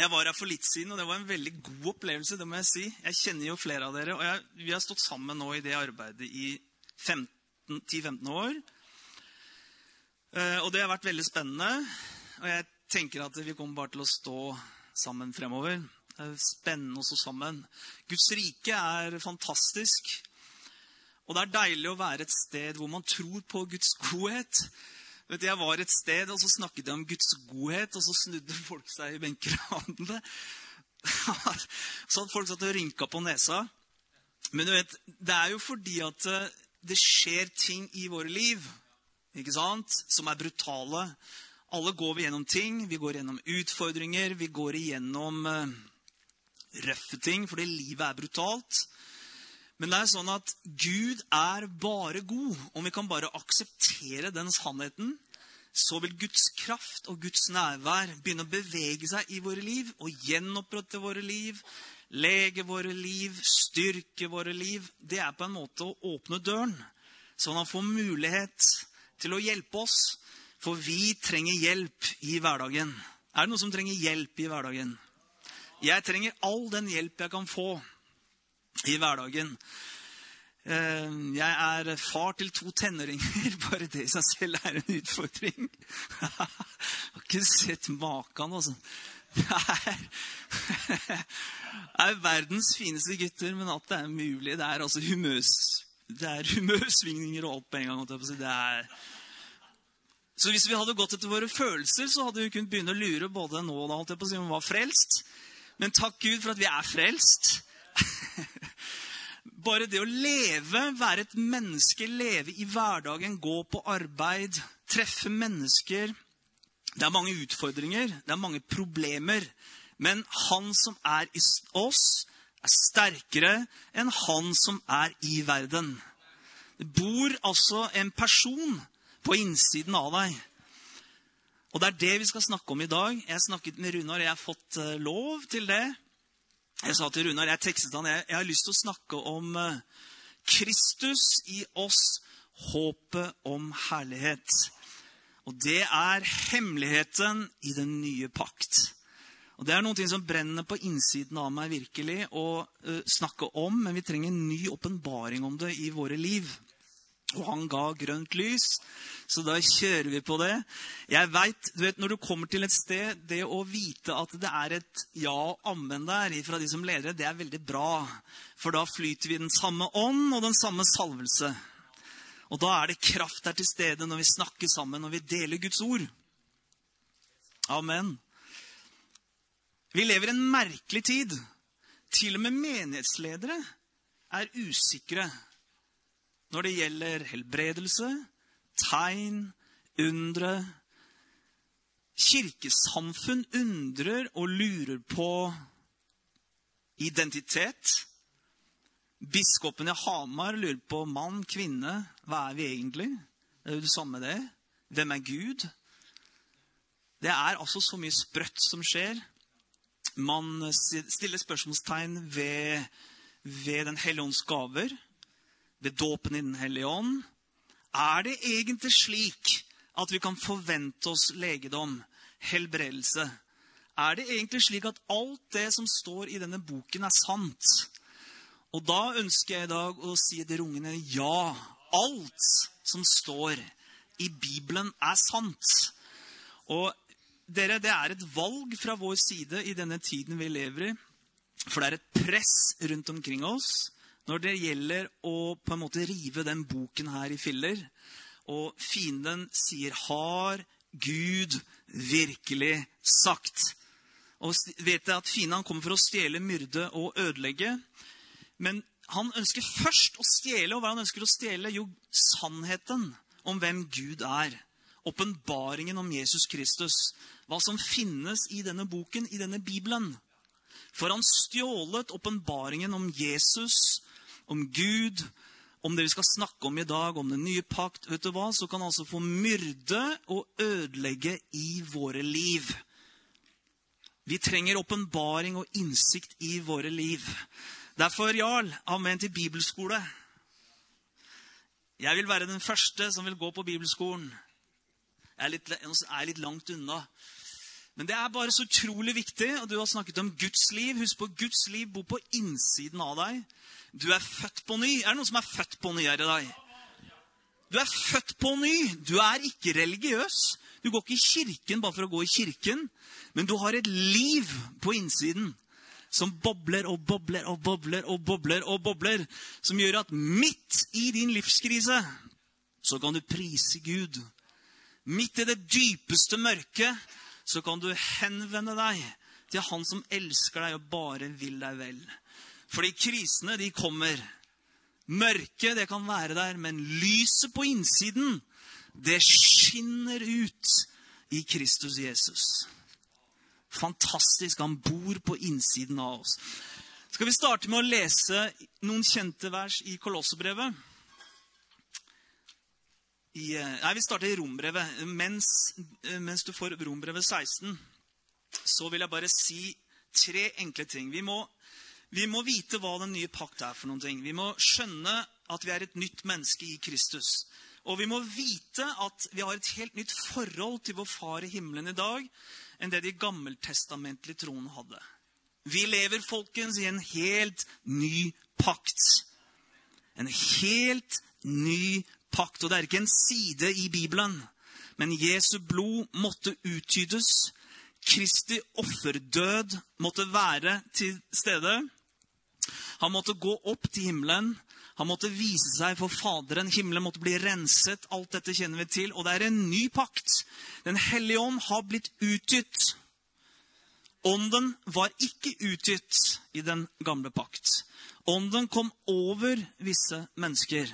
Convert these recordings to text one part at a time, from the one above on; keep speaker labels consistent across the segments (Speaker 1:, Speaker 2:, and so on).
Speaker 1: Jeg var her for litt siden, og det var en veldig god opplevelse. det må Jeg si. Jeg kjenner jo flere av dere, og jeg, vi har stått sammen nå i det arbeidet i 10-15 år. Eh, og det har vært veldig spennende. Og jeg tenker at vi kommer bare til å stå sammen fremover. Det er spennende å stå sammen. Guds rike er fantastisk. Og det er deilig å være et sted hvor man tror på Guds godhet. Vet Jeg var et sted, og så snakket jeg om Guds godhet, og så snudde folk seg i benkeradene. Så hadde folk satt og rynka på nesa. Men du vet, det er jo fordi at eh, det skjer ting i våre liv ikke sant, som er brutale. Alle går vi gjennom ting. Vi går gjennom utfordringer. Vi går igjennom uh, røffe ting fordi livet er brutalt. Men det er sånn at Gud er bare god. Om vi kan bare akseptere den sannheten, så vil Guds kraft og Guds nærvær begynne å bevege seg i våre liv og gjenopprette våre liv, lege våre liv, styrke våre liv. Det er på en måte å åpne døren, sånn at han får mulighet til å hjelpe oss. For vi trenger hjelp i hverdagen. Er det noen som trenger hjelp i hverdagen? Jeg trenger all den hjelp jeg kan få i hverdagen. Eh, jeg er far til to tenåringer. Bare det i seg selv er en utfordring. Jeg har ikke sett maken, altså. Det er, er, verdens fineste gutter, men at det er mulig Det er altså humøs, det er humørsvingninger og opp en gang. Det er, så hvis vi hadde gått etter våre følelser, så hadde vi kunnet begynne å lure både nå og da, holdt jeg på å si, om vi var frelst. Men takk Gud for at vi er frelst. Bare det å leve, være et menneske, leve i hverdagen, gå på arbeid, treffe mennesker Det er mange utfordringer, det er mange problemer. Men han som er i oss, er sterkere enn han som er i verden. Det bor altså en person på innsiden av deg. Og det er det vi skal snakke om i dag. Jeg har snakket med Runar, og jeg har fått eh, lov til det. Jeg sa til Runar, jeg tekstet han, jeg, jeg har lyst til å snakke om uh, Kristus i oss, håpet om herlighet. Og det er hemmeligheten i den nye pakt. Og Det er noe som brenner på innsiden av meg virkelig å uh, snakke om, men vi trenger en ny åpenbaring om det i våre liv. Og han ga grønt lys, så da kjører vi på det. Jeg vet, du vet, Når du kommer til et sted, det å vite at det er et ja og ammen der fra de som ledere, det er veldig bra. For da flyter vi den samme ånd og den samme salvelse. Og da er det kraft der til stede når vi snakker sammen og vi deler Guds ord. Amen. Vi lever i en merkelig tid. Til og med menighetsledere er usikre når det gjelder helbredelse, tegn, undre. Kirkesamfunn undrer og lurer på identitet. Biskopen i Hamar lurer på mann, kvinne. Hva er vi egentlig? Det er jo det samme, det. Hvem er Gud? Det er altså så mye sprøtt som skjer. Man stiller spørsmålstegn ved, ved Den hellige ånds gaver, ved dåpen i Den hellige ånd. Er det egentlig slik at vi kan forvente oss legedom, helbredelse? Er det egentlig slik at alt det som står i denne boken, er sant? Og da ønsker jeg i dag å si til rungende ja. Alt som står i Bibelen, er sant. Og dere, det er et valg fra vår side i denne tiden vi lever i. For det er et press rundt omkring oss når det gjelder å på en måte rive den boken her i filler. Og fienden sier 'Har Gud virkelig sagt?' Og vet jeg at Fienden kommer for å stjele, myrde og ødelegge. Men han ønsker først å stjele. Og hva han ønsker å stjele? Jo, sannheten om hvem Gud er. Åpenbaringen om Jesus Kristus. Hva som finnes i denne boken, i denne Bibelen. For han stjålet åpenbaringen om Jesus om Gud, om det vi skal snakke om i dag, om den nye pakt, vet du hva, så kan altså få myrde og ødelegge i våre liv. Vi trenger åpenbaring og innsikt i våre liv. Derfor, Jarl, amen til bibelskole. Jeg vil være den første som vil gå på bibelskolen. Jeg er litt, jeg er litt langt unna. Men det er bare så utrolig viktig, og du har snakket om Guds liv. Husk på, Guds liv bor på innsiden av deg. Du er født på ny. Er det noen som er født på ny her i dag? Du er født på ny. Du er ikke religiøs. Du går ikke i kirken bare for å gå i kirken, men du har et liv på innsiden som bobler og bobler og bobler og bobler og bobler, som gjør at midt i din livskrise så kan du prise Gud. Midt i det dypeste mørket så kan du henvende deg til Han som elsker deg og bare vil deg vel. Fordi krisene, de kommer. Mørket, det kan være der, men lyset på innsiden, det skinner ut i Kristus Jesus. Fantastisk. Han bor på innsiden av oss. Skal vi starte med å lese noen kjente vers i Kolossebrevet? I, eh, nei, vi starter i Rombrevet. Mens, eh, mens du får Rombrevet 16, så vil jeg bare si tre enkle ting. Vi må vi må vite hva den nye pakt er for noen ting. Vi må skjønne at vi er et nytt menneske i Kristus. Og vi må vite at vi har et helt nytt forhold til vår far i himmelen i dag enn det de gammeltestamentlige troende hadde. Vi lever, folkens, i en helt ny pakt. En helt ny pakt. Og det er ikke en side i Bibelen, men Jesu blod måtte uttydes. Kristi offerdød måtte være til stede. Han måtte gå opp til himmelen. Han måtte vise seg for Faderen. Himmelen måtte bli renset. Alt dette kjenner vi til. Og det er en ny pakt. Den hellige ånd har blitt utgitt. Ånden var ikke utgitt i den gamle pakt. Ånden kom over visse mennesker.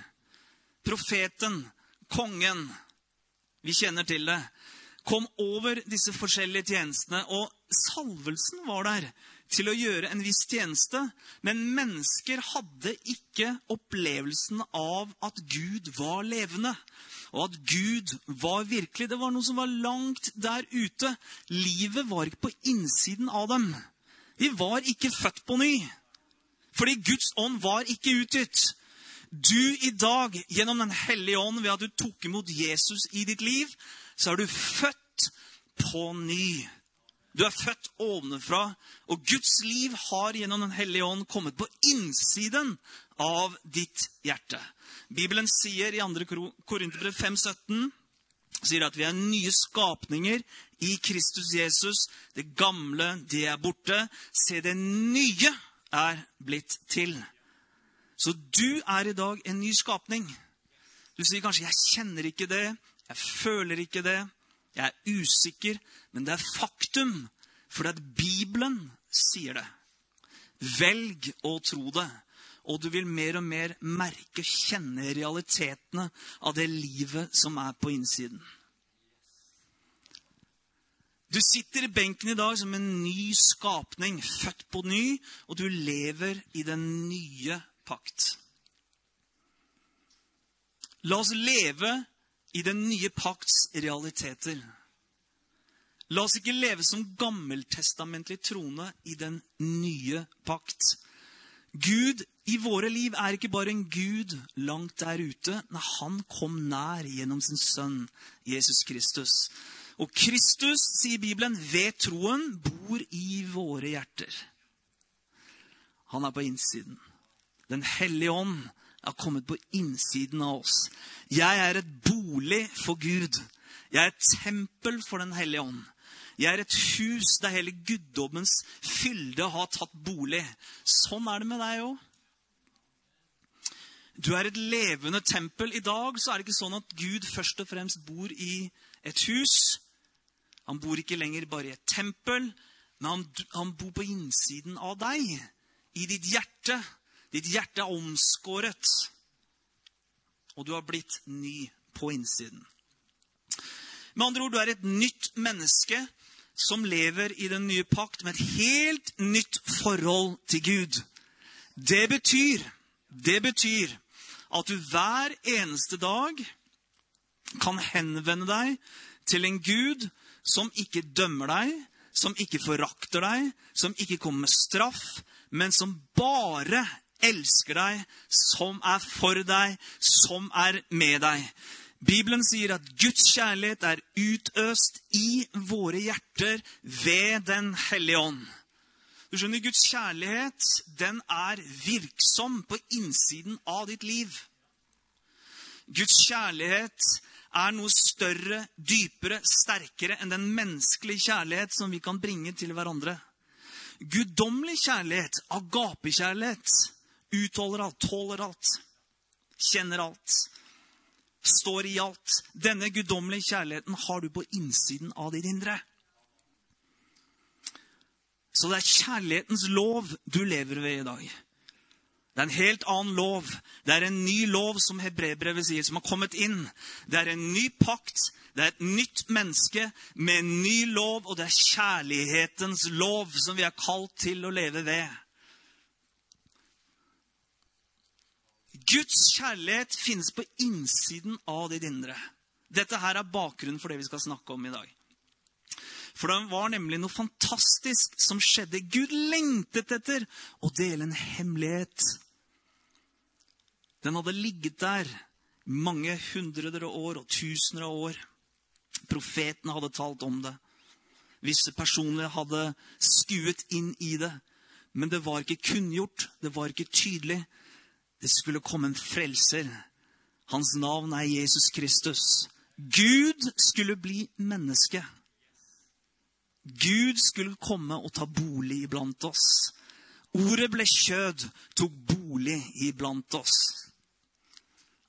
Speaker 1: Profeten, kongen, vi kjenner til det, kom over disse forskjellige tjenestene, og salvelsen var der til å gjøre en viss tjeneste, men mennesker hadde ikke opplevelsen av at Gud var levende, og at Gud var virkelig. Det var noe som var langt der ute. Livet var ikke på innsiden av dem. De var ikke født på ny, fordi Guds ånd var ikke utgitt. Du i dag, gjennom Den hellige ånd, ved at du tok imot Jesus i ditt liv, så er du født på ny. Du er født ovenfra, og Guds liv har gjennom Den hellige ånd kommet på innsiden av ditt hjerte. Bibelen sier i 2. Korinterbrev 5,17 sier at vi er nye skapninger i Kristus Jesus. Det gamle, det er borte. Se, det nye er blitt til. Så du er i dag en ny skapning. Du sier kanskje 'jeg kjenner ikke det', 'jeg føler ikke det', 'jeg er usikker'. Men det er faktum, For det er Bibelen sier det. Velg å tro det, og du vil mer og mer merke kjenne realitetene av det livet som er på innsiden. Du sitter i benken i dag som en ny skapning, født på ny, og du lever i den nye pakt. La oss leve i den nye pakts realiteter. La oss ikke leve som gammeltestamentlig troende i den nye pakt. Gud i våre liv er ikke bare en Gud langt der ute. Nei, han kom nær gjennom sin sønn Jesus Kristus. Og Kristus, sier Bibelen, ved troen bor i våre hjerter. Han er på innsiden. Den hellige ånd er kommet på innsiden av oss. Jeg er et bolig for Gud. Jeg er et tempel for Den hellige ånd. Jeg er et hus der hele guddommens fylde har tatt bolig. Sånn er det med deg òg. Du er et levende tempel. I dag så er det ikke sånn at Gud først og fremst bor i et hus. Han bor ikke lenger bare i et tempel, men han, han bor på innsiden av deg. I ditt hjerte. Ditt hjerte er omskåret. Og du har blitt ny på innsiden. Med andre ord, du er et nytt menneske som lever i den nye pakt med et helt nytt forhold til Gud. Det betyr, det betyr at du hver eneste dag kan henvende deg til en Gud som ikke dømmer deg, som ikke forakter deg, som ikke kommer med straff, men som bare elsker deg, som er for deg, som er med deg. Bibelen sier at Guds kjærlighet er utøst i våre hjerter ved Den hellige ånd. Du skjønner, Guds kjærlighet den er virksom på innsiden av ditt liv. Guds kjærlighet er noe større, dypere, sterkere enn den menneskelige kjærlighet som vi kan bringe til hverandre. Guddommelig kjærlighet, agapekjærlighet, utholder alt, tåler alt, kjenner alt, står i alt. Denne guddommelige kjærligheten har du på innsiden av ditt indre. Så det er kjærlighetens lov du lever ved i dag. Det er en helt annen lov. Det er en ny lov, som hebreerbrevet sier, som har kommet inn. Det er en ny pakt. Det er et nytt menneske med en ny lov, og det er kjærlighetens lov som vi er kalt til å leve ved. Guds kjærlighet finnes på innsiden av ditt indre. Dette her er bakgrunnen for det vi skal snakke om i dag. For det var nemlig noe fantastisk som skjedde. Gud lengtet etter å dele en hemmelighet. Den hadde ligget der mange hundre år og tusener av år. Profetene hadde talt om det. Visse personer hadde skuet inn i det. Men det var ikke kunngjort, det var ikke tydelig. Det skulle komme en frelser. Hans navn er Jesus Kristus. Gud skulle bli menneske. Gud skulle komme og ta bolig iblant oss. Ordet ble kjød, tok bolig iblant oss.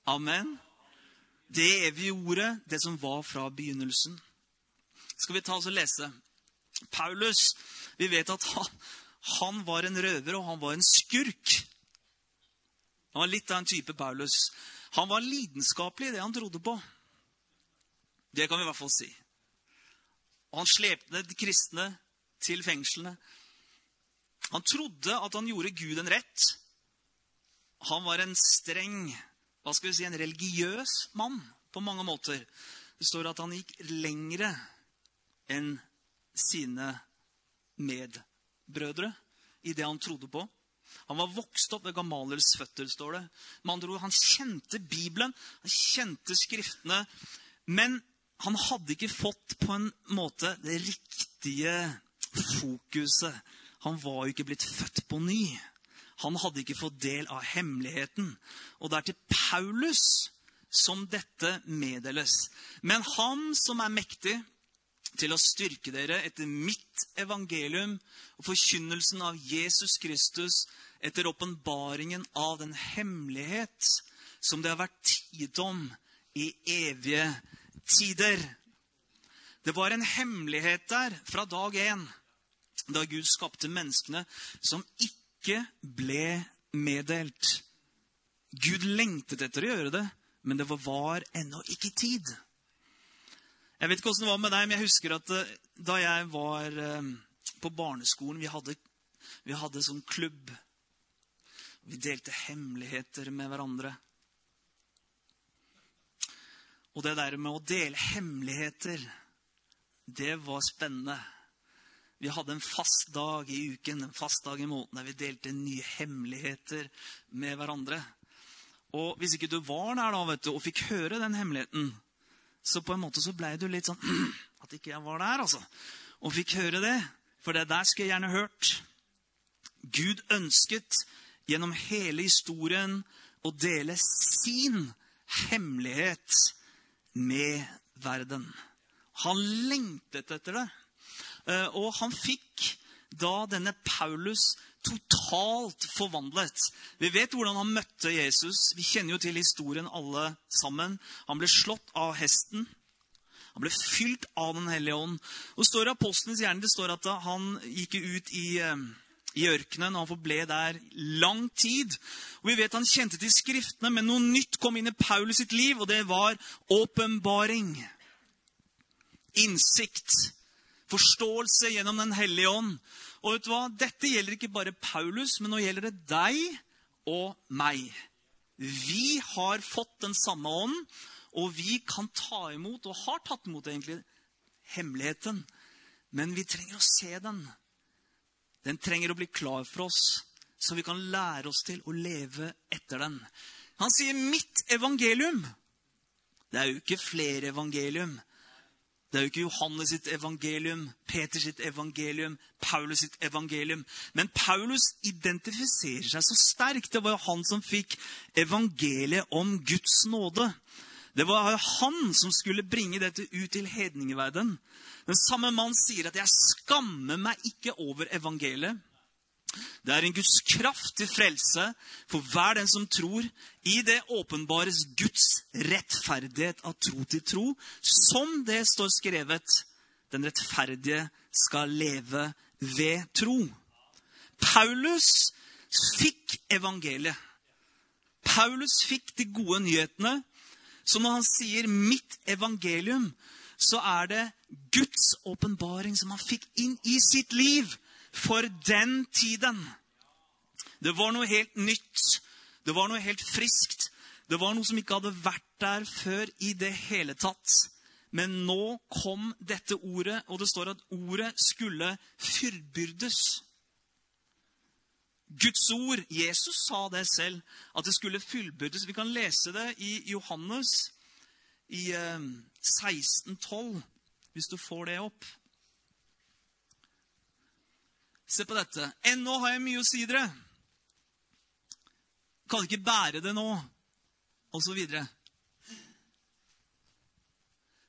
Speaker 1: Amen. Det evige ordet, det som var fra begynnelsen. Skal vi ta oss og lese? Paulus, vi vet at han, han var en røver, og han var en skurk. Han var litt av en type Paulus. Han var lidenskapelig i det han trodde på. Det kan vi i hvert fall si. Og han slepte de kristne til fengslene. Han trodde at han gjorde Gud en rett. Han var en streng, hva skal vi si, en religiøs mann på mange måter. Det står at han gikk lengre enn sine medbrødre i det han trodde på. Han var vokst opp ved Gamaliels føtter, står det. Med andre ord, Han kjente Bibelen, han kjente Skriftene. Men han hadde ikke fått på en måte det riktige fokuset. Han var jo ikke blitt født på ny. Han hadde ikke fått del av hemmeligheten. Og det er til Paulus som dette meddeles. Men han som er mektig til å styrke dere etter mitt evangelium og forkynnelsen av Jesus Kristus etter åpenbaringen av den hemmelighet som det har vært tid om i evige tider. Det var en hemmelighet der fra dag én, da Gud skapte menneskene, som ikke ble meddelt. Gud lengtet etter å gjøre det, men det var ennå ikke tid. Jeg vet ikke åssen det var med deg, men jeg husker at eh, da jeg var eh, på barneskolen Vi hadde, vi hadde sånn klubb. Vi delte hemmeligheter med hverandre. Og det der med å dele hemmeligheter, det var spennende. Vi hadde en fast dag i uken, en fast dag i måneden, der vi delte nye hemmeligheter med hverandre. Og hvis ikke du var der da, vet du, og fikk høre den hemmeligheten, så på en måte så blei du litt sånn At ikke jeg var der, altså. Og fikk høre det. For det der skulle jeg gjerne hørt. Gud ønsket gjennom hele historien å dele sin hemmelighet med verden. Han lengtet etter det. Eh, og han fikk da denne Paulus totalt forvandlet. Vi vet hvordan han møtte Jesus. Vi kjenner jo til historien alle sammen. Han ble slått av hesten. Han ble fylt av Den hellige ånd. Og står i Apostlenes hjerne det står at han gikk ut i eh, i ørkenen, og han forble der lang tid. Og Vi vet han kjente til Skriftene, men noe nytt kom inn i Paulus sitt liv, og det var åpenbaring. Innsikt. Forståelse gjennom Den hellige ånd. Og vet du hva? Dette gjelder ikke bare Paulus, men nå gjelder det deg og meg. Vi har fått den samme ånd, og vi kan ta imot, og har tatt imot egentlig, hemmeligheten. Men vi trenger å se den. Den trenger å bli klar for oss, så vi kan lære oss til å leve etter den. Han sier 'mitt evangelium'. Det er jo ikke flere evangelium. Det er jo ikke Johannes sitt evangelium, Peter sitt evangelium, Paulus sitt evangelium. Men Paulus identifiserer seg så sterkt. Det var jo han som fikk evangeliet om Guds nåde. Det var jo han som skulle bringe dette ut til hedningeverden. Den samme mann sier at 'jeg skammer meg ikke over evangeliet'. Det er en Guds kraft til frelse for hver den som tror. I det åpenbares Guds rettferdighet av tro til tro, som det står skrevet. Den rettferdige skal leve ved tro. Paulus fikk evangeliet. Paulus fikk de gode nyhetene. Så når han sier 'mitt evangelium', så er det Guds åpenbaring som han fikk inn i sitt liv for den tiden. Det var noe helt nytt. Det var noe helt friskt. Det var noe som ikke hadde vært der før i det hele tatt. Men nå kom dette ordet, og det står at ordet skulle fyrbyrdes. Guds ord Jesus sa det selv, at det skulle fullbyrdes. Vi kan lese det i Johannes i 1612, hvis du får det opp. Se på dette. Ennå har jeg mye å si dere. Kan ikke bære det nå. Og så videre.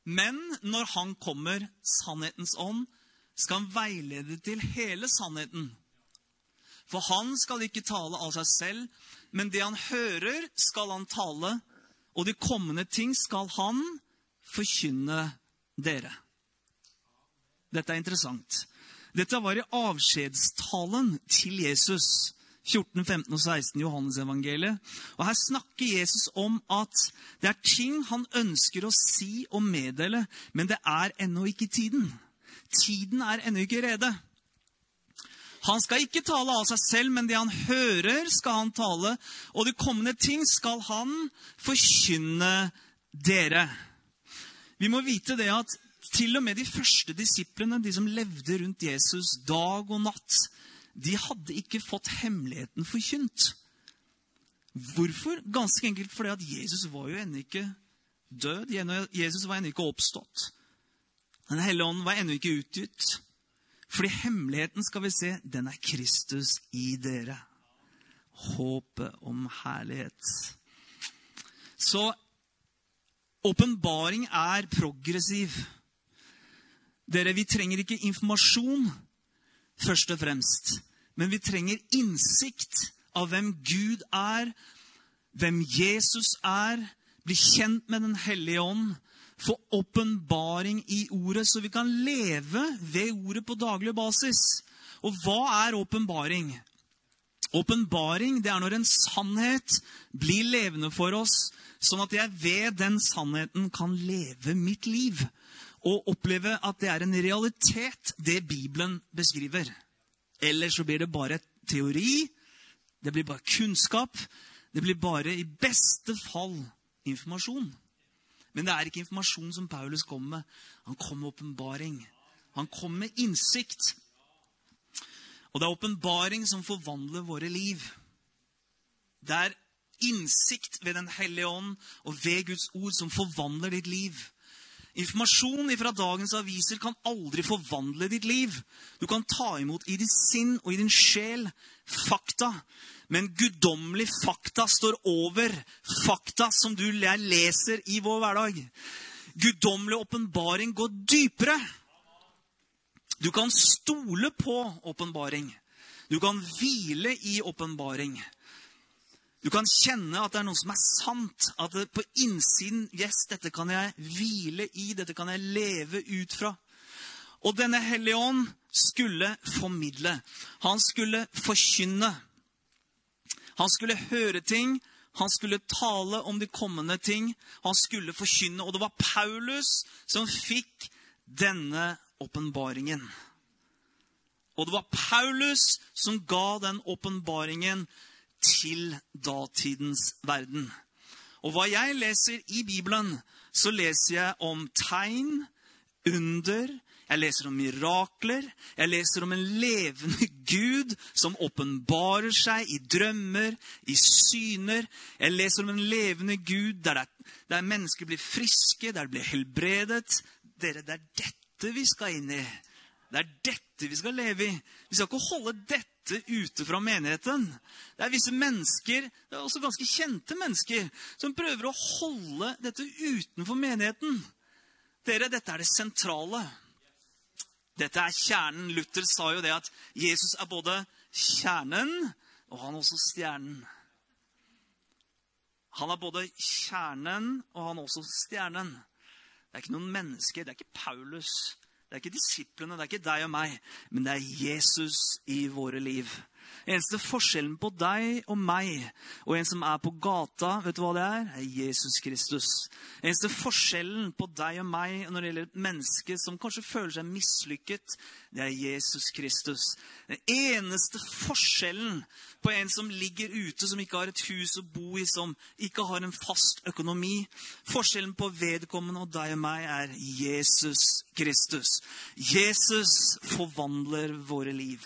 Speaker 1: Men når han kommer, sannhetens ånd, skal han veilede til hele sannheten. For han skal ikke tale av seg selv, men det han hører, skal han tale, og de kommende ting skal han forkynne dere. Dette er interessant. Dette var i avskjedstalen til Jesus. 14, 15 og 16 Johannes evangeliet. Og Her snakker Jesus om at det er ting han ønsker å si og meddele, men det er ennå ikke tiden. Tiden er ennå ikke rede. Han skal ikke tale av seg selv, men det han hører, skal han tale. Og de kommende ting skal han forkynne dere. Vi må vite det at til og med de første disiplene, de som levde rundt Jesus dag og natt, de hadde ikke fått hemmeligheten forkynt. Hvorfor? Ganske enkelt fordi at Jesus var jo ennå ikke død. Jesus var ennå ikke oppstått. Den hellige ånd var ennå ikke utgitt. Fordi hemmeligheten, skal vi se, den er Kristus i dere. Håpet om herlighet. Så åpenbaring er progressiv. Dere, vi trenger ikke informasjon først og fremst, men vi trenger innsikt av hvem Gud er, hvem Jesus er, bli kjent med Den hellige ånd, få åpenbaring i ordet, så vi kan leve ved ordet på daglig basis. Og hva er åpenbaring? Åpenbaring er når en sannhet blir levende for oss, sånn at jeg ved den sannheten kan leve mitt liv og oppleve at det er en realitet, det Bibelen beskriver. Eller så blir det bare teori, det blir bare kunnskap. Det blir bare i beste fall informasjon. Men det er ikke informasjon som Paulus kommer med. Han kommer med åpenbaring. Han kommer med innsikt. Og det er åpenbaring som forvandler våre liv. Det er innsikt ved Den hellige ånd og ved Guds ord som forvandler ditt liv. Informasjon fra dagens aviser kan aldri forvandle ditt liv. Du kan ta imot i ditt sinn og i din sjel fakta. Men guddommelig fakta står over fakta som du leser i vår hverdag. Guddommelig åpenbaring går dypere. Du kan stole på åpenbaring. Du kan hvile i åpenbaring. Du kan kjenne at det er noe som er sant. At det på innsiden Yes, dette kan jeg hvile i. Dette kan jeg leve ut fra. Og denne Hellige Ånd skulle formidle. Han skulle forkynne. Han skulle høre ting. Han skulle tale om de kommende ting. Han skulle forkynne. Og det var Paulus som fikk denne åpenbaringen. Og det var Paulus som ga den åpenbaringen til datidens verden. Og hva jeg leser i Bibelen, så leser jeg om tegn, under, Jeg leser om mirakler. Jeg leser om en levende Gud som åpenbarer seg i drømmer, i syner. Jeg leser om en levende Gud der, det, der mennesker blir friske, der det blir helbredet. Dere, det er dette vi skal inn i. Det er dette vi skal leve i. Vi skal ikke holde dette ute fra menigheten. Det er visse mennesker, det er også ganske kjente mennesker, som prøver å holde dette utenfor menigheten. Dere, dette er det sentrale. Dette er kjernen. Luther sa jo det at Jesus er både kjernen og han er også stjernen. Han er både kjernen og han er også stjernen. Det er ikke noen mennesker, det er ikke Paulus, det er ikke disiplene, det er ikke deg og meg, men det er Jesus i våre liv. Eneste forskjellen på deg og meg og en som er på gata, vet du hva det er? er Jesus Kristus. Eneste forskjellen på deg og meg når det gjelder et menneske som kanskje føler seg mislykket, det er Jesus Kristus. Den eneste forskjellen på en som ligger ute, som ikke har et hus å bo i, som ikke har en fast økonomi Forskjellen på vedkommende og deg og meg er Jesus Kristus. Jesus forvandler våre liv.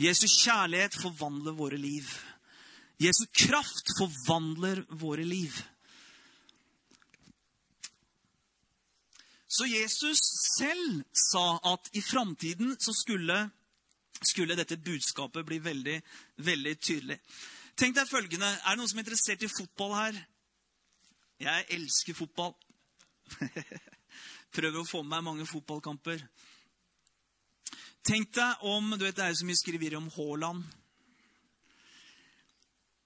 Speaker 1: Jesu kjærlighet forvandler våre liv. Jesu kraft forvandler våre liv. Så Jesus selv sa at i framtiden så skulle, skulle, dette budskapet bli veldig, veldig tydelig. Tenk deg følgende Er det noen som er interessert i fotball her? Jeg elsker fotball. Prøver å få med meg mange fotballkamper. Tenk deg om du vet, Det er jo så mye skriverier om Haaland.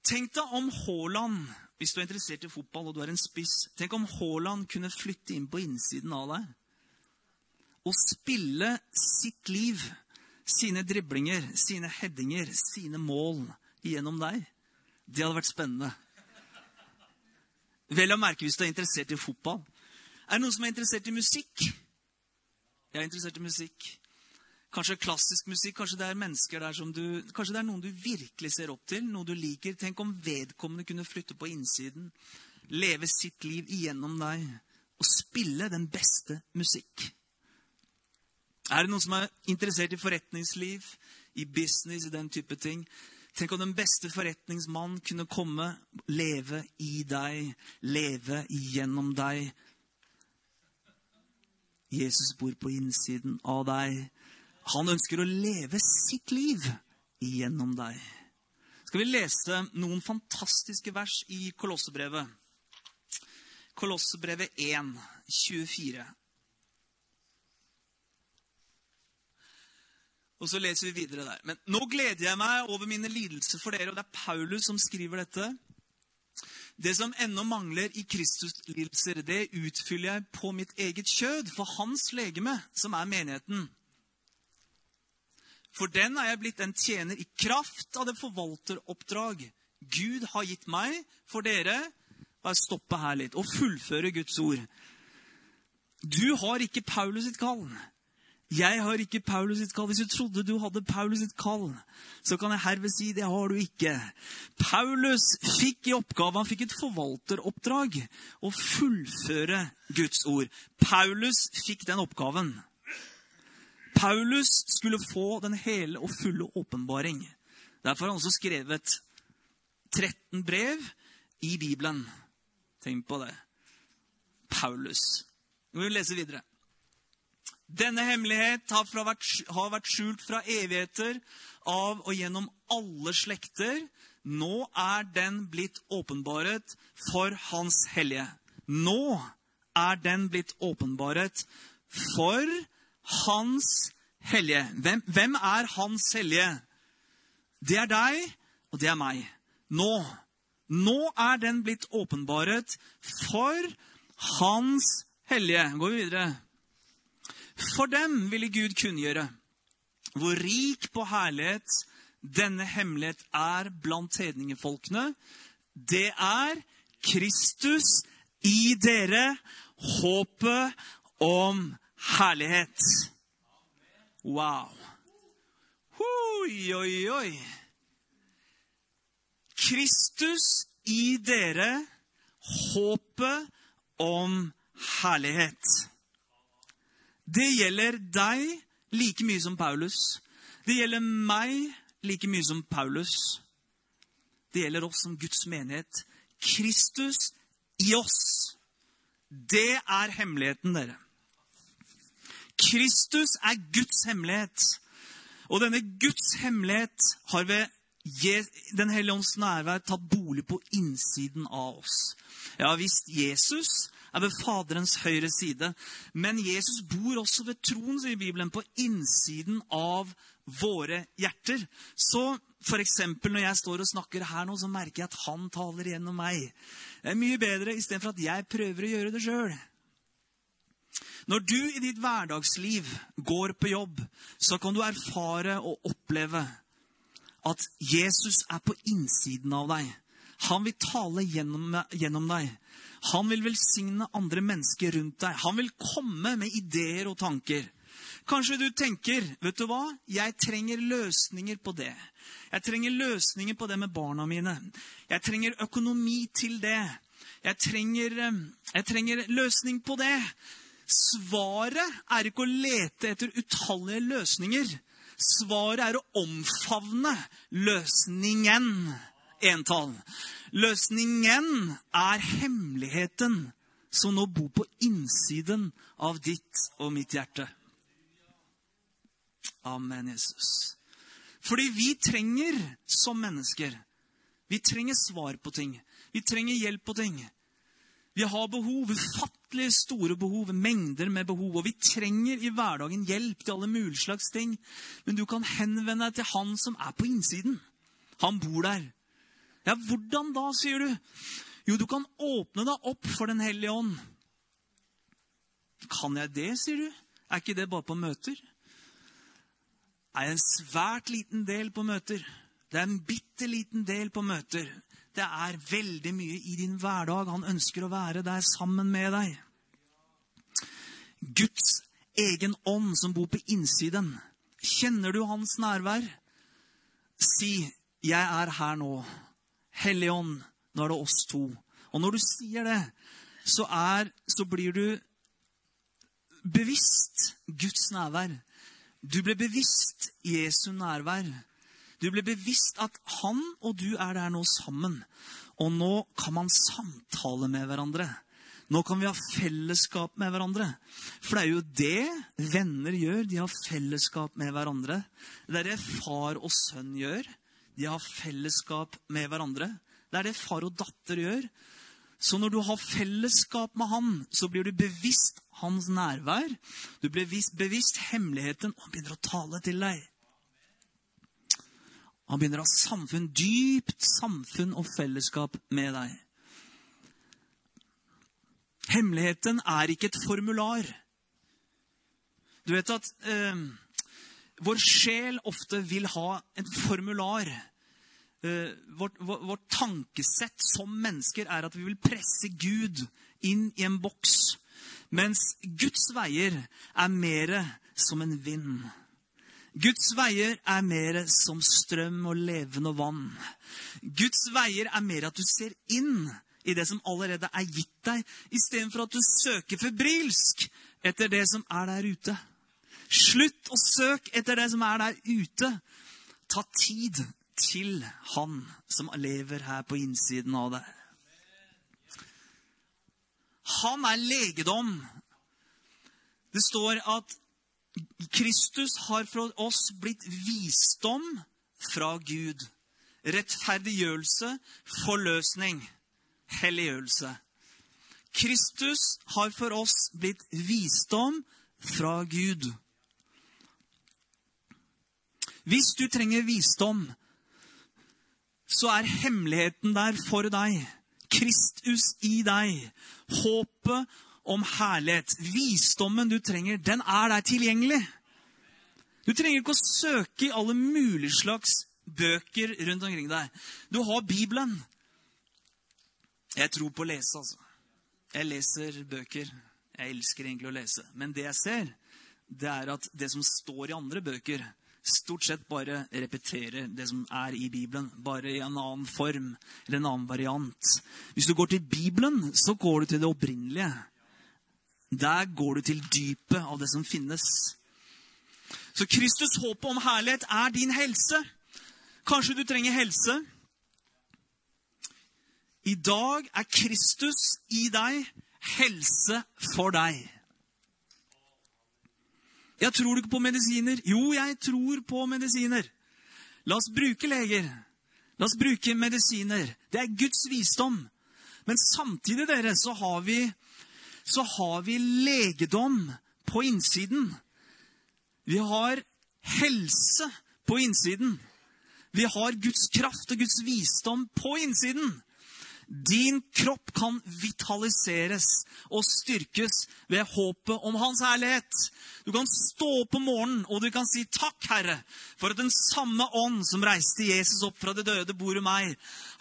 Speaker 1: Tenk deg om Haaland, hvis du er interessert i fotball og du er en spiss Tenk om Haaland kunne flytte inn på innsiden av deg og spille sitt liv, sine driblinger, sine headinger, sine mål gjennom deg. Det hadde vært spennende. Vel å merke hvis du er interessert i fotball. Er det noen som er interessert i musikk? Jeg er interessert i musikk. Kanskje klassisk musikk, kanskje det er mennesker der som du, kanskje det er noen du virkelig ser opp til, noe du liker. Tenk om vedkommende kunne flytte på innsiden, leve sitt liv igjennom deg og spille den beste musikk. Er det noen som er interessert i forretningsliv, i business, i den type ting? Tenk om den beste forretningsmann kunne komme, leve i deg, leve igjennom deg. Jesus bor på innsiden av deg. Han ønsker å leve sitt liv gjennom deg. Skal vi lese noen fantastiske vers i Kolossebrevet? Kolossebrevet 1, 24. Og så leser vi videre der. Men nå gleder jeg meg over mine lidelser for dere. Og det er Paulus som skriver dette. Det som ennå mangler i Kristus-lidelser, det utfyller jeg på mitt eget kjød, for hans legeme, som er menigheten. For den er jeg blitt en tjener i kraft av det forvalteroppdrag Gud har gitt meg for dere. Bare stoppe her litt og fullføre Guds ord. Du har ikke Paulus sitt kall. Jeg har ikke Paulus sitt kall. Hvis du trodde du hadde Paulus sitt kall, så kan jeg herved si det har du ikke. Paulus fikk i oppgave, han fikk et forvalteroppdrag å fullføre Guds ord. Paulus fikk den oppgaven. Paulus skulle få den hele og fulle åpenbaring. Derfor har han også skrevet 13 brev i Bibelen. Tenk på det. Paulus. Nå vil vi lese videre. Denne hemmelighet har, vært, har vært skjult fra evigheter av og gjennom alle slekter. Nå er den blitt åpenbaret for Hans hellige. Nå er den blitt åpenbaret for hans hellige. Hvem, hvem, er Hans hellige? Det er deg, og det er meg. Nå. Nå er den blitt åpenbaret for Hans hellige. Går vi videre. For dem ville Gud kunngjøre hvor rik på herlighet denne hemmelighet er blant hedningefolkene. Det er Kristus i dere, håpet om herlighet. Wow. Oi, oi, oi. Kristus i dere, håpet om herlighet. Det gjelder deg like mye som Paulus. Det gjelder meg like mye som Paulus. Det gjelder oss som Guds menighet. Kristus i oss. Det er hemmeligheten, dere. Kristus er Guds hemmelighet. Og denne Guds hemmelighet har ved Den hellige ånds nærvær tatt bolig på innsiden av oss. Ja visst, Jesus er ved Faderens høyre side, men Jesus bor også ved troen, sier Bibelen, på innsiden av våre hjerter. Så f.eks. når jeg står og snakker her nå, så merker jeg at han taler gjennom meg. Det er mye bedre istedenfor at jeg prøver å gjøre det sjøl. Når du i ditt hverdagsliv går på jobb, så kan du erfare og oppleve at Jesus er på innsiden av deg. Han vil tale gjennom, gjennom, deg. Han vil velsigne andre mennesker rundt deg. Han vil komme med ideer og tanker. Kanskje du tenker vet du hva? Jeg trenger løsninger på det. Jeg trenger løsninger på det med barna mine. Jeg trenger økonomi til det. Jeg trenger, eh, jeg trenger løsning på det. Svaret er ikke å lete etter utallige løsninger. Svaret er å omfavne løsningen. Entall. Løsningen er hemmeligheten som nå bor på innsiden av ditt og mitt hjerte. Amen, Jesus. Fordi vi trenger som mennesker Vi trenger svar på ting. Vi trenger hjelp på ting. Vi har behov, ufattelig store behov, mengder med behov. Og vi trenger i hverdagen hjelp til alle mulige slags ting. Men du kan henvende deg til han som er på innsiden. Han bor der. Ja, hvordan da, sier du? Jo, du kan åpne deg opp for Den hellige ånd. Kan jeg det, sier du? Er ikke det bare på møter? er en svært liten del på møter. Det er en bitte liten del på møter. Det er veldig mye i din hverdag. Han ønsker å være der sammen med deg. Guds egen ånd som bor på innsiden. Kjenner du hans nærvær? Si 'Jeg er her nå'. Hellige ånd, nå er det oss to. Og når du sier det, så, er, så blir du bevisst Guds nærvær. Du ble bevisst Jesu nærvær. Du blir bevisst at han og du er der nå sammen. Og nå kan man samtale med hverandre. Nå kan vi ha fellesskap med hverandre. For det er jo det venner gjør. De har fellesskap med hverandre. Det er det far og sønn gjør. De har fellesskap med hverandre. Det er det far og datter gjør. Så når du har fellesskap med han, så blir du bevisst hans nærvær. Du blir bevisst hemmeligheten, og han begynner å tale til deg. Han begynner å ha samfunn, dypt samfunn og fellesskap med deg. Hemmeligheten er ikke et formular. Du vet at eh, vår sjel ofte vil ha et formular Eh, vårt, vårt, tankesett som mennesker er at vi vil presse Gud inn i en boks. Mens Guds veier er mer som en vind. Guds veier er mer som strøm og levende vann. Guds veier er mer at du ser inn i det som allerede er gitt deg, istedenfor at du søker febrilsk etter det som er der ute. Slutt å søke etter det som er der ute. Ta tid til Han som lever her på innsiden av deg. Han er legedom. Det står at Kristus har for oss blitt visdom fra Gud. Rettferdiggjørelse, forløsning, helliggjørelse. Kristus har for oss blitt visdom fra Gud. Hvis du trenger visdom, så er hemmeligheten der for deg. Kristus i deg. Håpet om herlighet. Visdommen du trenger, den er der tilgjengelig. Du trenger ikke å søke i alle mulige slags bøker rundt omkring deg. Du har Bibelen. Jeg tror på å lese, altså. Jeg leser bøker. Jeg elsker egentlig å lese. Men det jeg ser, det er at det som står i andre bøker, stort sett bare repeterer det som er i Bibelen, bare i en annen form eller en annen variant. Hvis du går til Bibelen, så går du til det opprinnelige. Der går du til dypet av det som finnes. Så Kristus' håp om herlighet er din helse. Kanskje du trenger helse. I dag er Kristus i deg helse for deg. Jeg tror du ikke på medisiner? Jo, jeg tror på medisiner. La oss bruke leger. La oss bruke medisiner. Det er Guds visdom. Men samtidig, dere, så har vi, så har vi legedom på innsiden. Vi har helse på innsiden. Vi har Guds kraft og Guds visdom på innsiden. Din kropp kan vitaliseres og styrkes ved håpet om Hans herlighet. Du kan stå opp om morgenen og du kan si takk, Herre, for at den samme ånd som reiste Jesus opp fra det døde, bor i meg.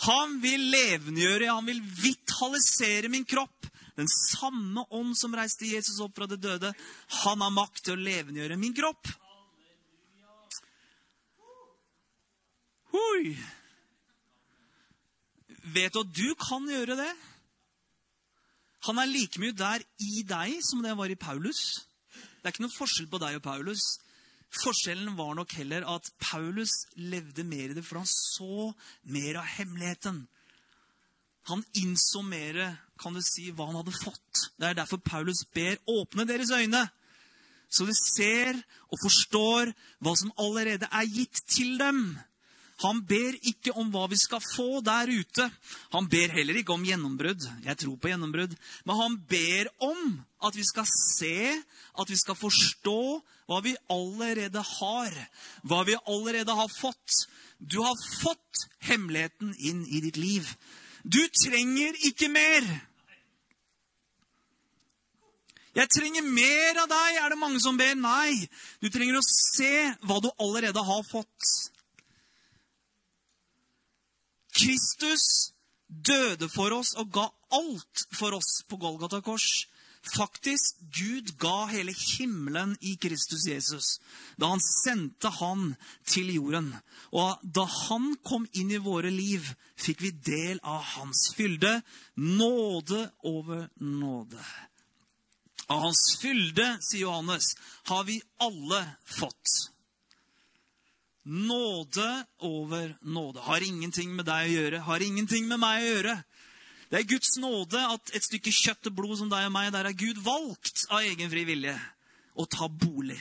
Speaker 1: Han vil levendegjøre, han vil vitalisere min kropp. Den samme ånd som reiste Jesus opp fra det døde, han har makt til å levendegjøre min kropp. Hui. Vet du at du kan gjøre det? Han er like mye der i deg som det var i Paulus. Det er ikke noen forskjell på deg og Paulus. Forskjellen var nok heller at Paulus levde mer i det, for han så mer av hemmeligheten. Han innså mer, kan du si, hva han hadde fått. Det er derfor Paulus ber åpne deres øyne, så de ser og forstår hva som allerede er gitt til dem. Han ber ikke om hva vi skal få der ute. Han ber heller ikke om gjennombrudd. Jeg tror på gjennombrudd. Men han ber om at vi skal se, at vi skal forstå hva vi allerede har. Hva vi allerede har fått. Du har fått hemmeligheten inn i ditt liv. Du trenger ikke mer. Jeg trenger mer av deg, er det mange som ber. Nei, du trenger å se hva du allerede har fått. Kristus døde for oss og ga alt for oss på Golgata kors. Faktisk, Gud ga hele himmelen i Kristus Jesus da han sendte han til jorden. Og da han kom inn i våre liv, fikk vi del av hans fylde. Nåde over nåde. Av hans fylde, sier Johannes, har vi alle fått. Nåde over nåde. Har ingenting med deg å gjøre. Har ingenting med meg å gjøre. Det er Guds nåde at et stykke kjøtt og blod som deg og meg, der er Gud valgt av egen fri vilje å ta bolig.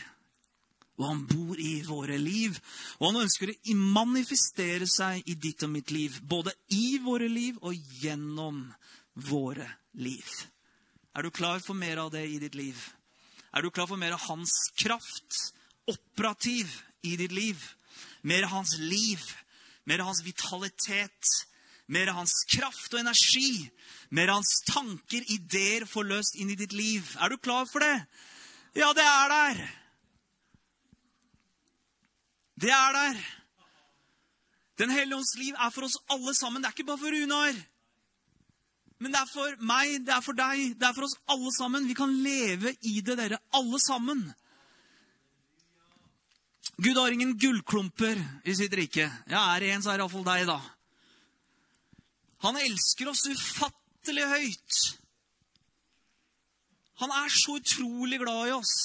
Speaker 1: Og han bor i våre liv. Og han ønsker å manifestere seg i ditt og mitt liv. Både i våre liv og gjennom våre liv. Er du klar for mer av det i ditt liv? Er du klar for mer av hans kraft, operativ, i ditt liv? mer av hans liv, mer av hans vitalitet, mer av hans kraft og energi, mer av hans tanker, ideer forløst inn i ditt liv. Er du klar for det? Ja, det er der. Det er der. Den hellige ånds liv er for oss alle sammen. Det er ikke bare for Runar. Men det er for meg, det er for deg, det er for oss alle sammen. Vi kan leve i det, dere, alle sammen. Gud har ingen gullklumper i sitt rike. Ja, er det en, så er det iallfall deg, da. Han elsker oss ufattelig høyt. Han er så utrolig glad i oss.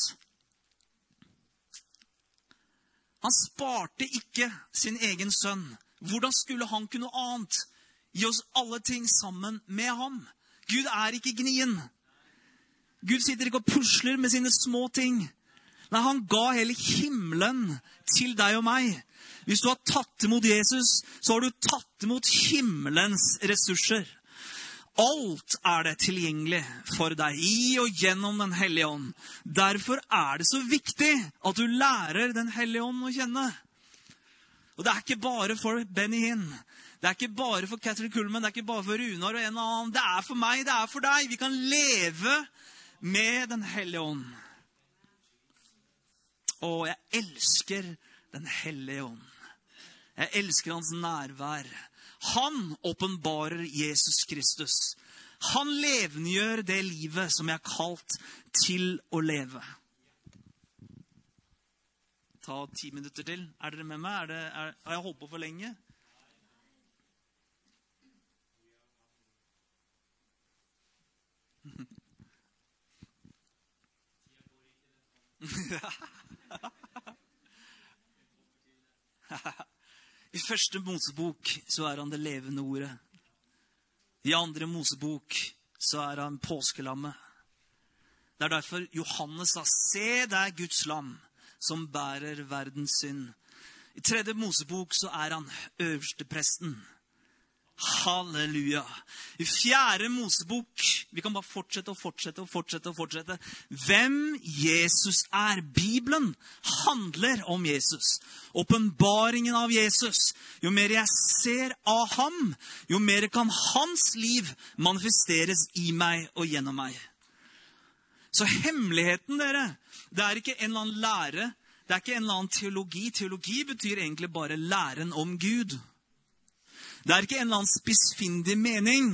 Speaker 1: Han sparte ikke sin egen sønn. Hvordan skulle han kunne annet? Gi oss alle ting sammen med ham. Gud er ikke gnien. Gud sitter ikke og pusler med sine små ting. Nei, han ga hele himmelen til deg og meg. Hvis du har tatt imot Jesus, så har du tatt imot himmelens ressurser. Alt er det tilgjengelig for deg i og gjennom Den hellige ånd. Derfor er det så viktig at du lærer Den hellige ånd å kjenne. Og det er ikke bare for Benny Hinn. Det er ikke bare for Catherine Kullman, det er ikke bare for Runar og en og annen. Det er for meg, det er for deg. Vi kan leve med Den hellige ånd. Å, jeg elsker Den hellige ånd. Jeg elsker hans nærvær. Han åpenbarer Jesus Kristus. Han levendegjør det livet som jeg er kalt til å leve. Ta ti minutter til. Er dere med meg? Det, er, har jeg holdt på for lenge? I første Mosebok så er han det levende ordet. I andre Mosebok så er han påskelammet. Det er derfor Johannes sa, 'Se, det er Guds lam som bærer verdens synd'. I tredje Mosebok så er han øverstepresten. Halleluja. I fjerde Mosebok Vi kan bare fortsette og fortsette og fortsette. og fortsette. Hvem Jesus er. Bibelen handler om Jesus. Åpenbaringen av Jesus. Jo mer jeg ser av ham, jo mer kan hans liv manifesteres i meg og gjennom meg. Så hemmeligheten, dere, det er ikke en eller annen lære. Det er ikke en eller annen teologi. Teologi betyr egentlig bare læren om Gud. Det er ikke en eller annen spissfindig mening.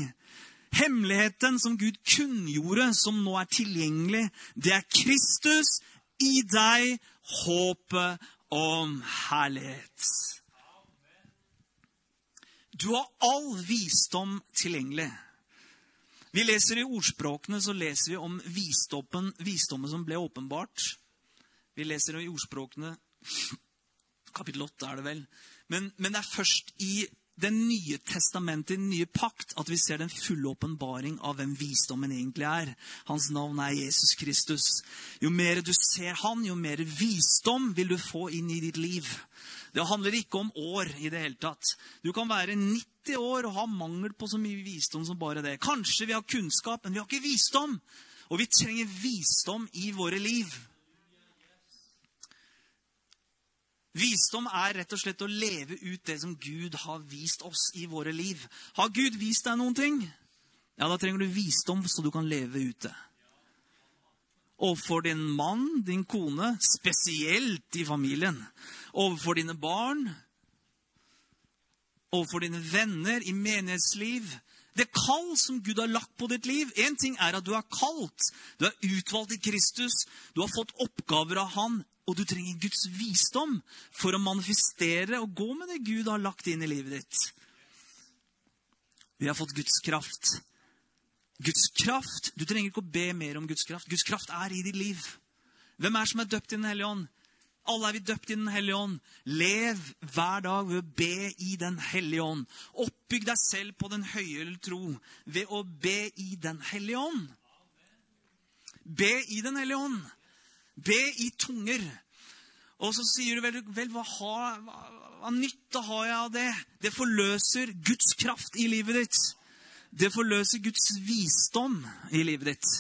Speaker 1: Hemmeligheten som Gud kunngjorde, som nå er tilgjengelig, det er Kristus i deg, håpet om herlighet. Du har all visdom tilgjengelig. Vi leser I ordspråkene så leser vi om visdommen, visdommen som ble åpenbart. Vi leser i ordspråkene Kapittel 8 er det vel. Men, men det er først i det nye testamentet, den nye pakt, at vi ser den fulle åpenbaring av hvem visdommen egentlig er. Hans navn er Jesus Kristus. Jo mer du ser han, jo mer visdom vil du få inn i ditt liv. Det handler ikke om år i det hele tatt. Du kan være 90 år og ha mangel på så mye visdom som bare det. Kanskje vi har kunnskap, men vi har ikke visdom. Og vi trenger visdom i våre liv. Visdom er rett og slett å leve ut det som Gud har vist oss i våre liv. Har Gud vist deg noen ting? Ja, da trenger du visdom så du kan leve ut det. Overfor din mann, din kone, spesielt i familien. Overfor dine barn. Overfor dine venner i menighetsliv. Det kall som Gud har lagt på ditt liv Én ting er at du er kalt. Du er utvalgt i Kristus. Du har fått oppgaver av Han. Og du trenger Guds visdom for å manifestere og gå med det Gud har lagt inn i livet ditt. Vi har fått Guds kraft. Guds kraft Du trenger ikke å be mer om Guds kraft. Guds kraft er i ditt liv. Hvem er som er døpt i Den hellige ånd? Alle er vi døpt i Den hellige ånd. Lev hver dag ved å be i Den hellige ånd. Oppbygg deg selv på den høye tro ved å be i Den hellige ånd. Be i Den hellige ånd. Be i tunger. Og så sier du vel, vel hva, har, hva, hva nytte har jeg av det? Det forløser Guds kraft i livet ditt. Det forløser Guds visdom i livet ditt.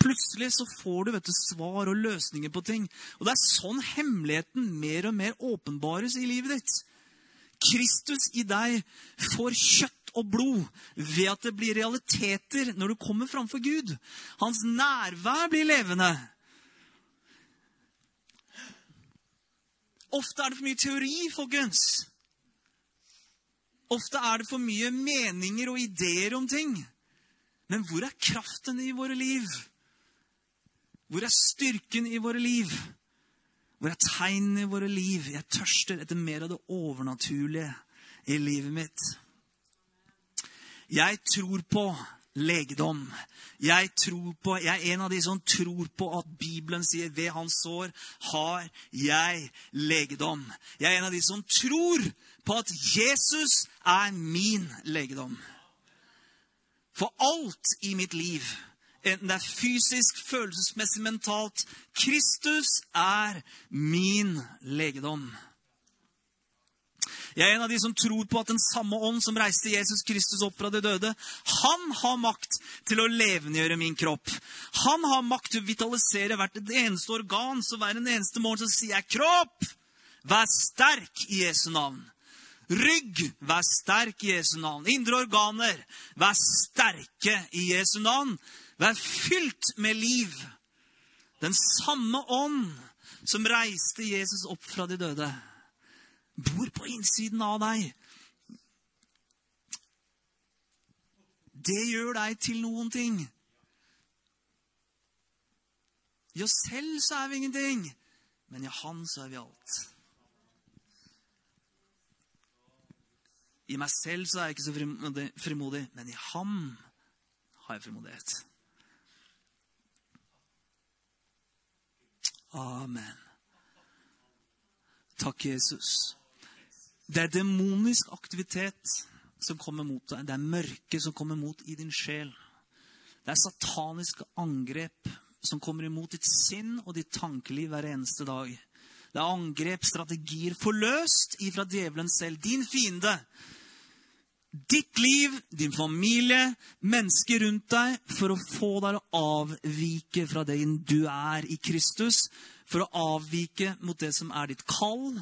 Speaker 1: Plutselig så får du vet du, svar og løsninger på ting. Og Det er sånn hemmeligheten mer og mer åpenbares i livet ditt. Kristus i deg får kjøtt og blod ved at det blir realiteter når du kommer framfor Gud. Hans nærvær blir levende. Ofte er det for mye teori, folkens. Ofte er det for mye meninger og ideer om ting. Men hvor er kraften i våre liv? Hvor er styrken i våre liv? Hvor er tegnene i våre liv? Jeg tørster etter mer av det overnaturlige i livet mitt. Jeg tror på legedom. Jeg, på, jeg, er en av de som tror på at Bibelen sier ved hans sår har jeg legedom. Jeg er en av de som tror på at Jesus er min legedom. For alt i mitt liv, enten det er fysisk, følelsesmessig, mentalt Kristus er min legedom. Jeg er en av de som tror på at den samme ånd som reiste Jesus Kristus opp fra de døde, han har makt til å levendegjøre min kropp. Han har makt til å vitalisere hvert eneste organ. Så hver en eneste morgen så sier jeg, 'Kropp, vær sterk i Jesu navn'. Rygg, vær sterk i Jesu navn. Indre organer, vær sterke i Jesu navn. Vær fylt med liv. Den samme ånd som reiste Jesus opp fra de døde bor på innsiden av deg. Det gjør deg til noen ting. I oss selv så er vi ingenting, men i Han så er vi alt. I meg selv så er jeg ikke så frimodig, men i Ham har jeg frimodighet. Amen. Takk, Jesus. Det er demonisk aktivitet som kommer mot deg. Det er mørke som kommer mot i din sjel. Det er sataniske angrep som kommer imot ditt sinn og ditt tankeliv hver eneste dag. Det er angrep, strategier, forløst ifra djevelen selv, din fiende. Ditt liv, din familie, mennesker rundt deg, for å få deg å avvike fra den du er i Kristus. For å avvike mot det som er ditt kall.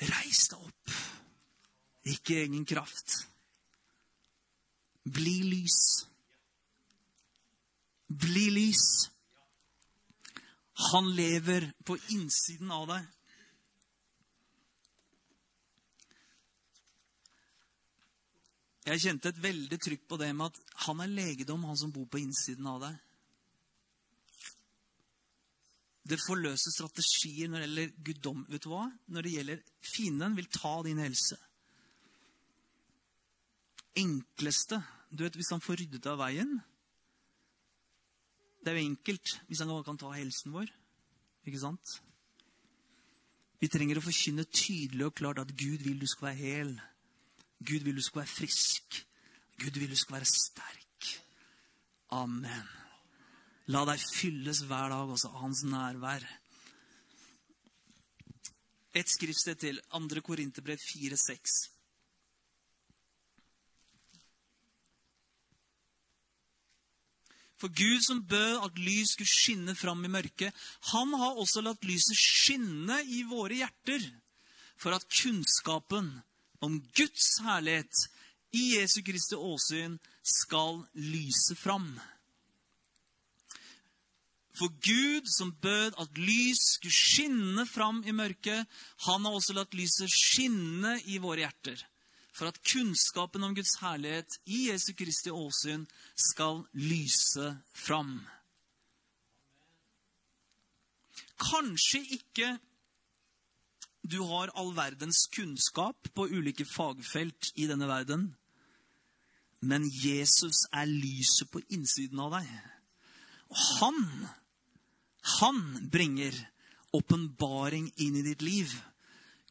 Speaker 1: Reis deg opp. Ikke egen kraft. Bli lys. Bli lys. Han lever på innsiden av deg. Jeg kjente et veldig trykk på det med at han er legedom, han som bor på innsiden av deg. Det forløser strategier når det gjelder guddom. Vet du hva? Når det gjelder fienden, vil ta din helse. Enkleste Du vet, hvis han får ryddet av veien Det er jo enkelt hvis han kan ta helsen vår. Ikke sant? Vi trenger å forkynne tydelig og klart at Gud vil du skal være hel. Gud vil du skal være frisk. Gud vil du skal være sterk. Amen. La deg fylles hver dag også av hans nærvær. Et skriftsted til. 2. Korinterbrev 4,6. For Gud som bød at lys skulle skinne fram i mørket, han har også latt lyset skinne i våre hjerter, for at kunnskapen om Guds herlighet i Jesu Kristi åsyn skal lyse fram. For Gud som bød at lys skulle skinne fram i mørket, han har også latt lyset skinne i våre hjerter for at kunnskapen om Guds herlighet i Jesu Kristi åsyn skal lyse fram. Kanskje ikke du har all verdens kunnskap på ulike fagfelt i denne verden, men Jesus er lyset på innsiden av deg. Og han, han bringer åpenbaring inn i ditt liv,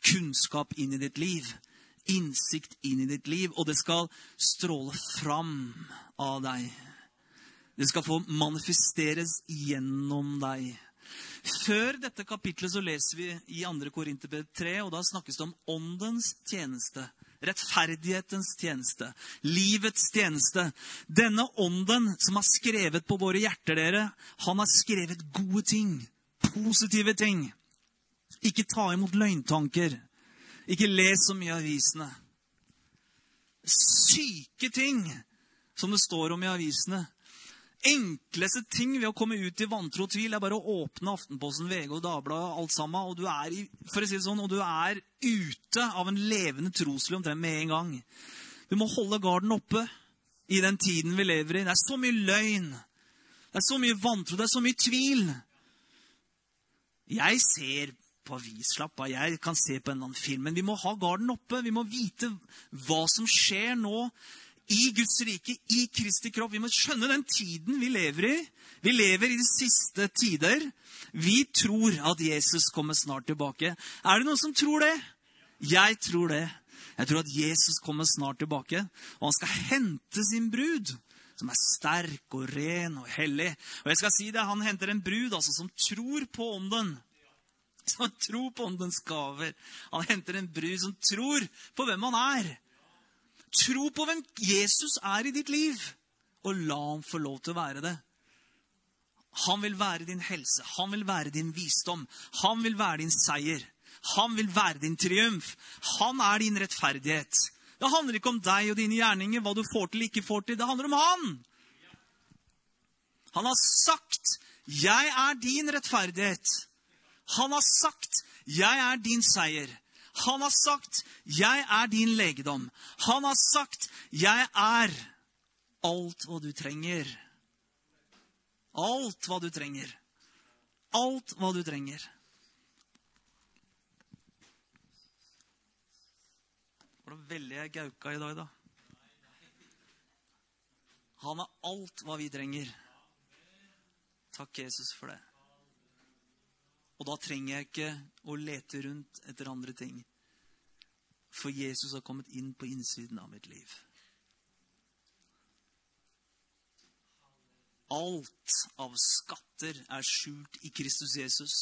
Speaker 1: kunnskap inn i ditt liv innsikt inn i ditt liv, og det skal stråle fram av deg. Det skal få manifesteres gjennom deg. Før dette kapitlet så leser vi i 2. Korinterbrev 3, og da snakkes det om åndens tjeneste. Rettferdighetens tjeneste. Livets tjeneste. Denne ånden som har skrevet på våre hjerter, dere, han har skrevet gode ting. Positive ting. Ikke ta imot løgntanker. Ikke les så mye i avisene. Syke ting som det står om i avisene. Enkleste ting ved å komme ut i vantro og tvil er bare å åpne Aftenposten, VG og Dagbladet alt sammen, og du er, for å si det sånn, og du er ute av en levende trosliv omtrent med en gang. Du må holde garden oppe i den tiden vi lever i. Det er så mye løgn. Det er så mye vantro. Det er så mye tvil. Jeg ser på avis. Slapp av, jeg kan se på en eller annen film. Men vi må ha garden oppe. Vi må vite hva som skjer nå i Guds rike, i Kristi kropp. Vi må skjønne den tiden vi lever i. Vi lever i de siste tider. Vi tror at Jesus kommer snart tilbake. Er det noen som tror det? Jeg tror det. Jeg tror at Jesus kommer snart tilbake, og han skal hente sin brud som er sterk og ren og hellig. Og jeg skal si det, Han henter en brud altså, som tror på ånden som tror på åndens gaver. Han henter en brud som tror på hvem han er. Tro på hvem Jesus er i ditt liv, og la ham få lov til å være det. Han vil være din helse, han vil være din visdom, han vil være din seier. Han vil være din triumf. Han er din rettferdighet. Det handler ikke om deg og dine gjerninger, hva du får til ikke får til. Det handler om han. Han har sagt, 'Jeg er din rettferdighet'. Han har sagt, 'Jeg er din seier'. Han har sagt, 'Jeg er din legedom'. Han har sagt, 'Jeg er alt hva du trenger'. Alt hva du trenger. Alt hva du trenger. Var det veldig jeg gauka i dag, da? Han er alt hva vi trenger. Takk, Jesus, for det. Og da trenger jeg ikke å lete rundt etter andre ting. For Jesus har kommet inn på innsiden av mitt liv. Alt av skatter er skjult i Kristus Jesus.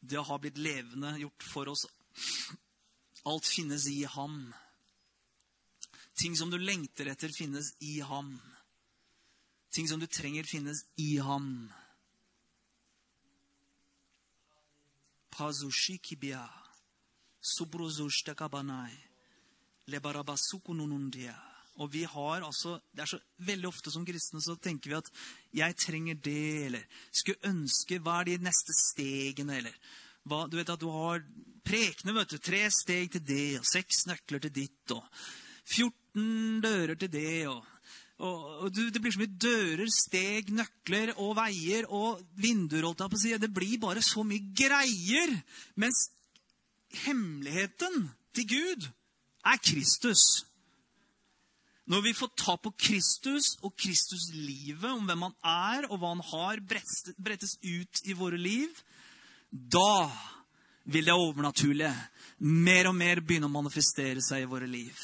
Speaker 1: Det har blitt levende gjort for oss. Alt finnes i ham. Ting som du lengter etter, finnes i ham. Ting som du trenger, finnes i ham. Pazushikibia, subrozushtakabanai, lebarabasukununundia. Og vi har altså, det er så Veldig ofte som kristne så tenker vi at 'jeg trenger det', eller 'skulle ønske Hva er de neste stegene', eller hva, Du vet at du har prekene, vet du. Tre steg til det, og seks nøkler til ditt, og 14 dører til det, og, og, Det blir så mye dører, steg, nøkler og veier og vinduer, holdt jeg på å si. Det blir bare så mye greier. Mens hemmeligheten til Gud er Kristus. Når vi får ta på Kristus og Kristuslivet, om hvem han er og hva han har, brettes ut i våre liv, da vil det overnaturlige mer og mer begynne å manifestere seg i våre liv.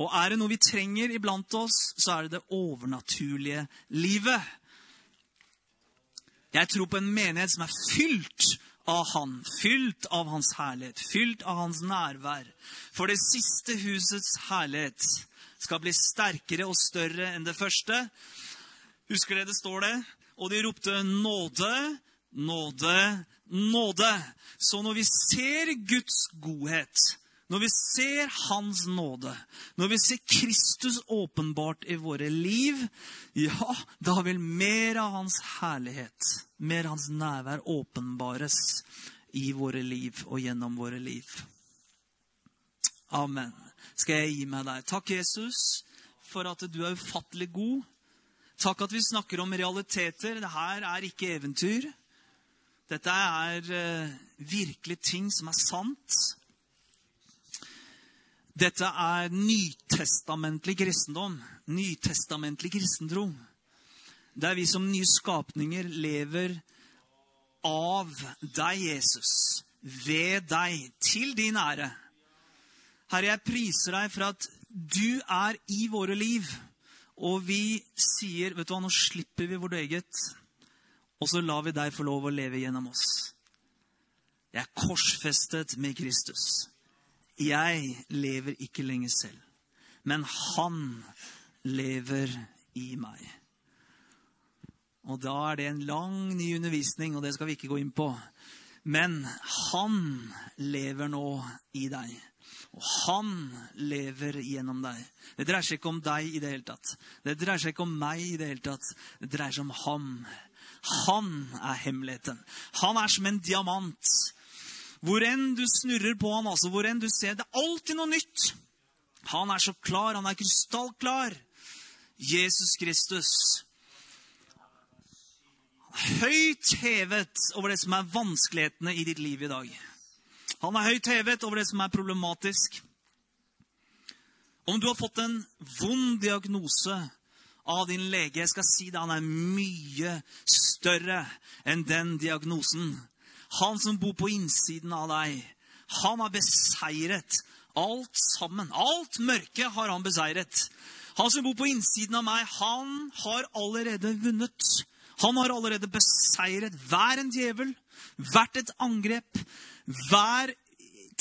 Speaker 1: Og er det noe vi trenger iblant oss, så er det det overnaturlige livet. Jeg tror på en menighet som er fylt av Han, fylt av Hans herlighet, fylt av Hans nærvær. For det siste husets herlighet skal bli sterkere og større enn det første. Husker dere det står det? Og de ropte nåde, nåde, nåde. Så når vi ser Guds godhet, når vi ser Hans nåde, når vi ser Kristus åpenbart i våre liv, ja, da vil mer av Hans herlighet, mer av Hans nærvær åpenbares i våre liv og gjennom våre liv. Amen skal jeg gi meg deg. Takk, Jesus, for at du er ufattelig god. Takk at vi snakker om realiteter. Dette er ikke eventyr. Dette er uh, virkelig ting som er sant. Dette er nytestamentlig kristendom. Nytestamentlig kristentro. Der vi som nye skapninger lever av deg, Jesus. Ved deg. Til din ære. Herre, jeg priser deg for at du er i våre liv. Og vi sier, vet du hva, nå slipper vi vårt eget, og så lar vi deg få lov å leve gjennom oss. Jeg er korsfestet med Kristus. Jeg lever ikke lenger selv, men han lever i meg. Og da er det en lang, ny undervisning, og det skal vi ikke gå inn på. Men han lever nå i deg. Og han lever gjennom deg. Det dreier seg ikke om deg i det hele tatt. Det dreier seg ikke om meg i det hele tatt. Det dreier seg om ham. Han er hemmeligheten. Han er som en diamant. Hvor enn du snurrer på han, altså, hvor enn du ser, det er alltid noe nytt. Han er så klar. Han er krystallklar. Jesus Kristus. Høyt hevet over det som er vanskelighetene i ditt liv i dag. Han er høyt hevet over det som er problematisk. Om du har fått en vond diagnose av din lege, jeg skal si det, han er mye større enn den diagnosen. Han som bor på innsiden av deg, han har beseiret alt sammen. Alt mørke har han beseiret. Han som bor på innsiden av meg, han har allerede vunnet. Han har allerede beseiret hver en djevel, hvert et angrep, hver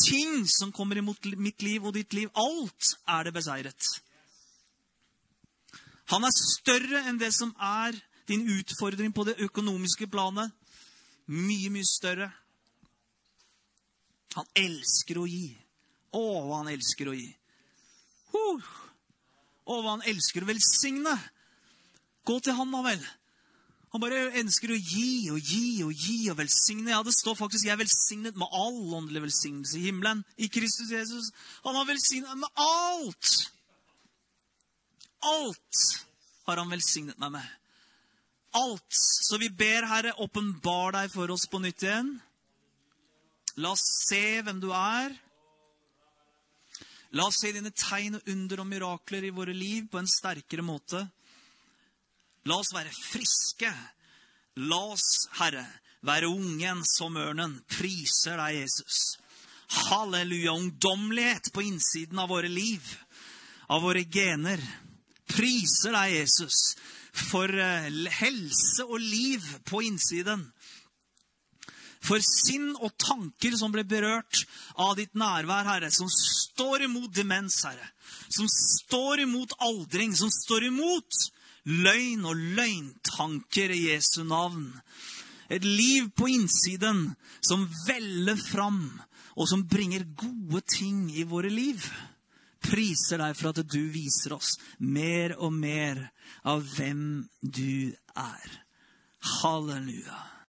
Speaker 1: ting som kommer imot mitt liv og ditt liv, alt er det beseiret. Han er større enn det som er din utfordring på det økonomiske planet. Mye, mye større. Han elsker å gi. Å, hva han elsker å gi. Uh. Å, hva han elsker å velsigne. Gå til han, da vel. Han bare ønsker å gi og gi og gi og velsigne. Ja, Det står faktisk 'jeg er velsignet med all åndelig velsignelse i himmelen'. I Kristus Jesus. Han har velsignet med alt. Alt har han velsignet meg med. Alt. Så vi ber, Herre, åpenbar deg for oss på nytt igjen. La oss se hvem du er. La oss se dine tegn og under og mirakler i våre liv på en sterkere måte. La oss være friske. La oss, Herre, være ungen som ørnen. Priser deg, Jesus. Halleluja. Ungdommelighet på innsiden av våre liv, av våre gener. Priser deg, Jesus, for eh, helse og liv på innsiden. For sinn og tanker som ble berørt av ditt nærvær, Herre, som står imot demens, Herre. Som står imot aldring, som står imot løgn og løgntanker i Jesu navn. Et liv på innsiden som veller fram, og som bringer gode ting i våre liv. Priser deg for at du viser oss mer og mer av hvem du er. Halleluja.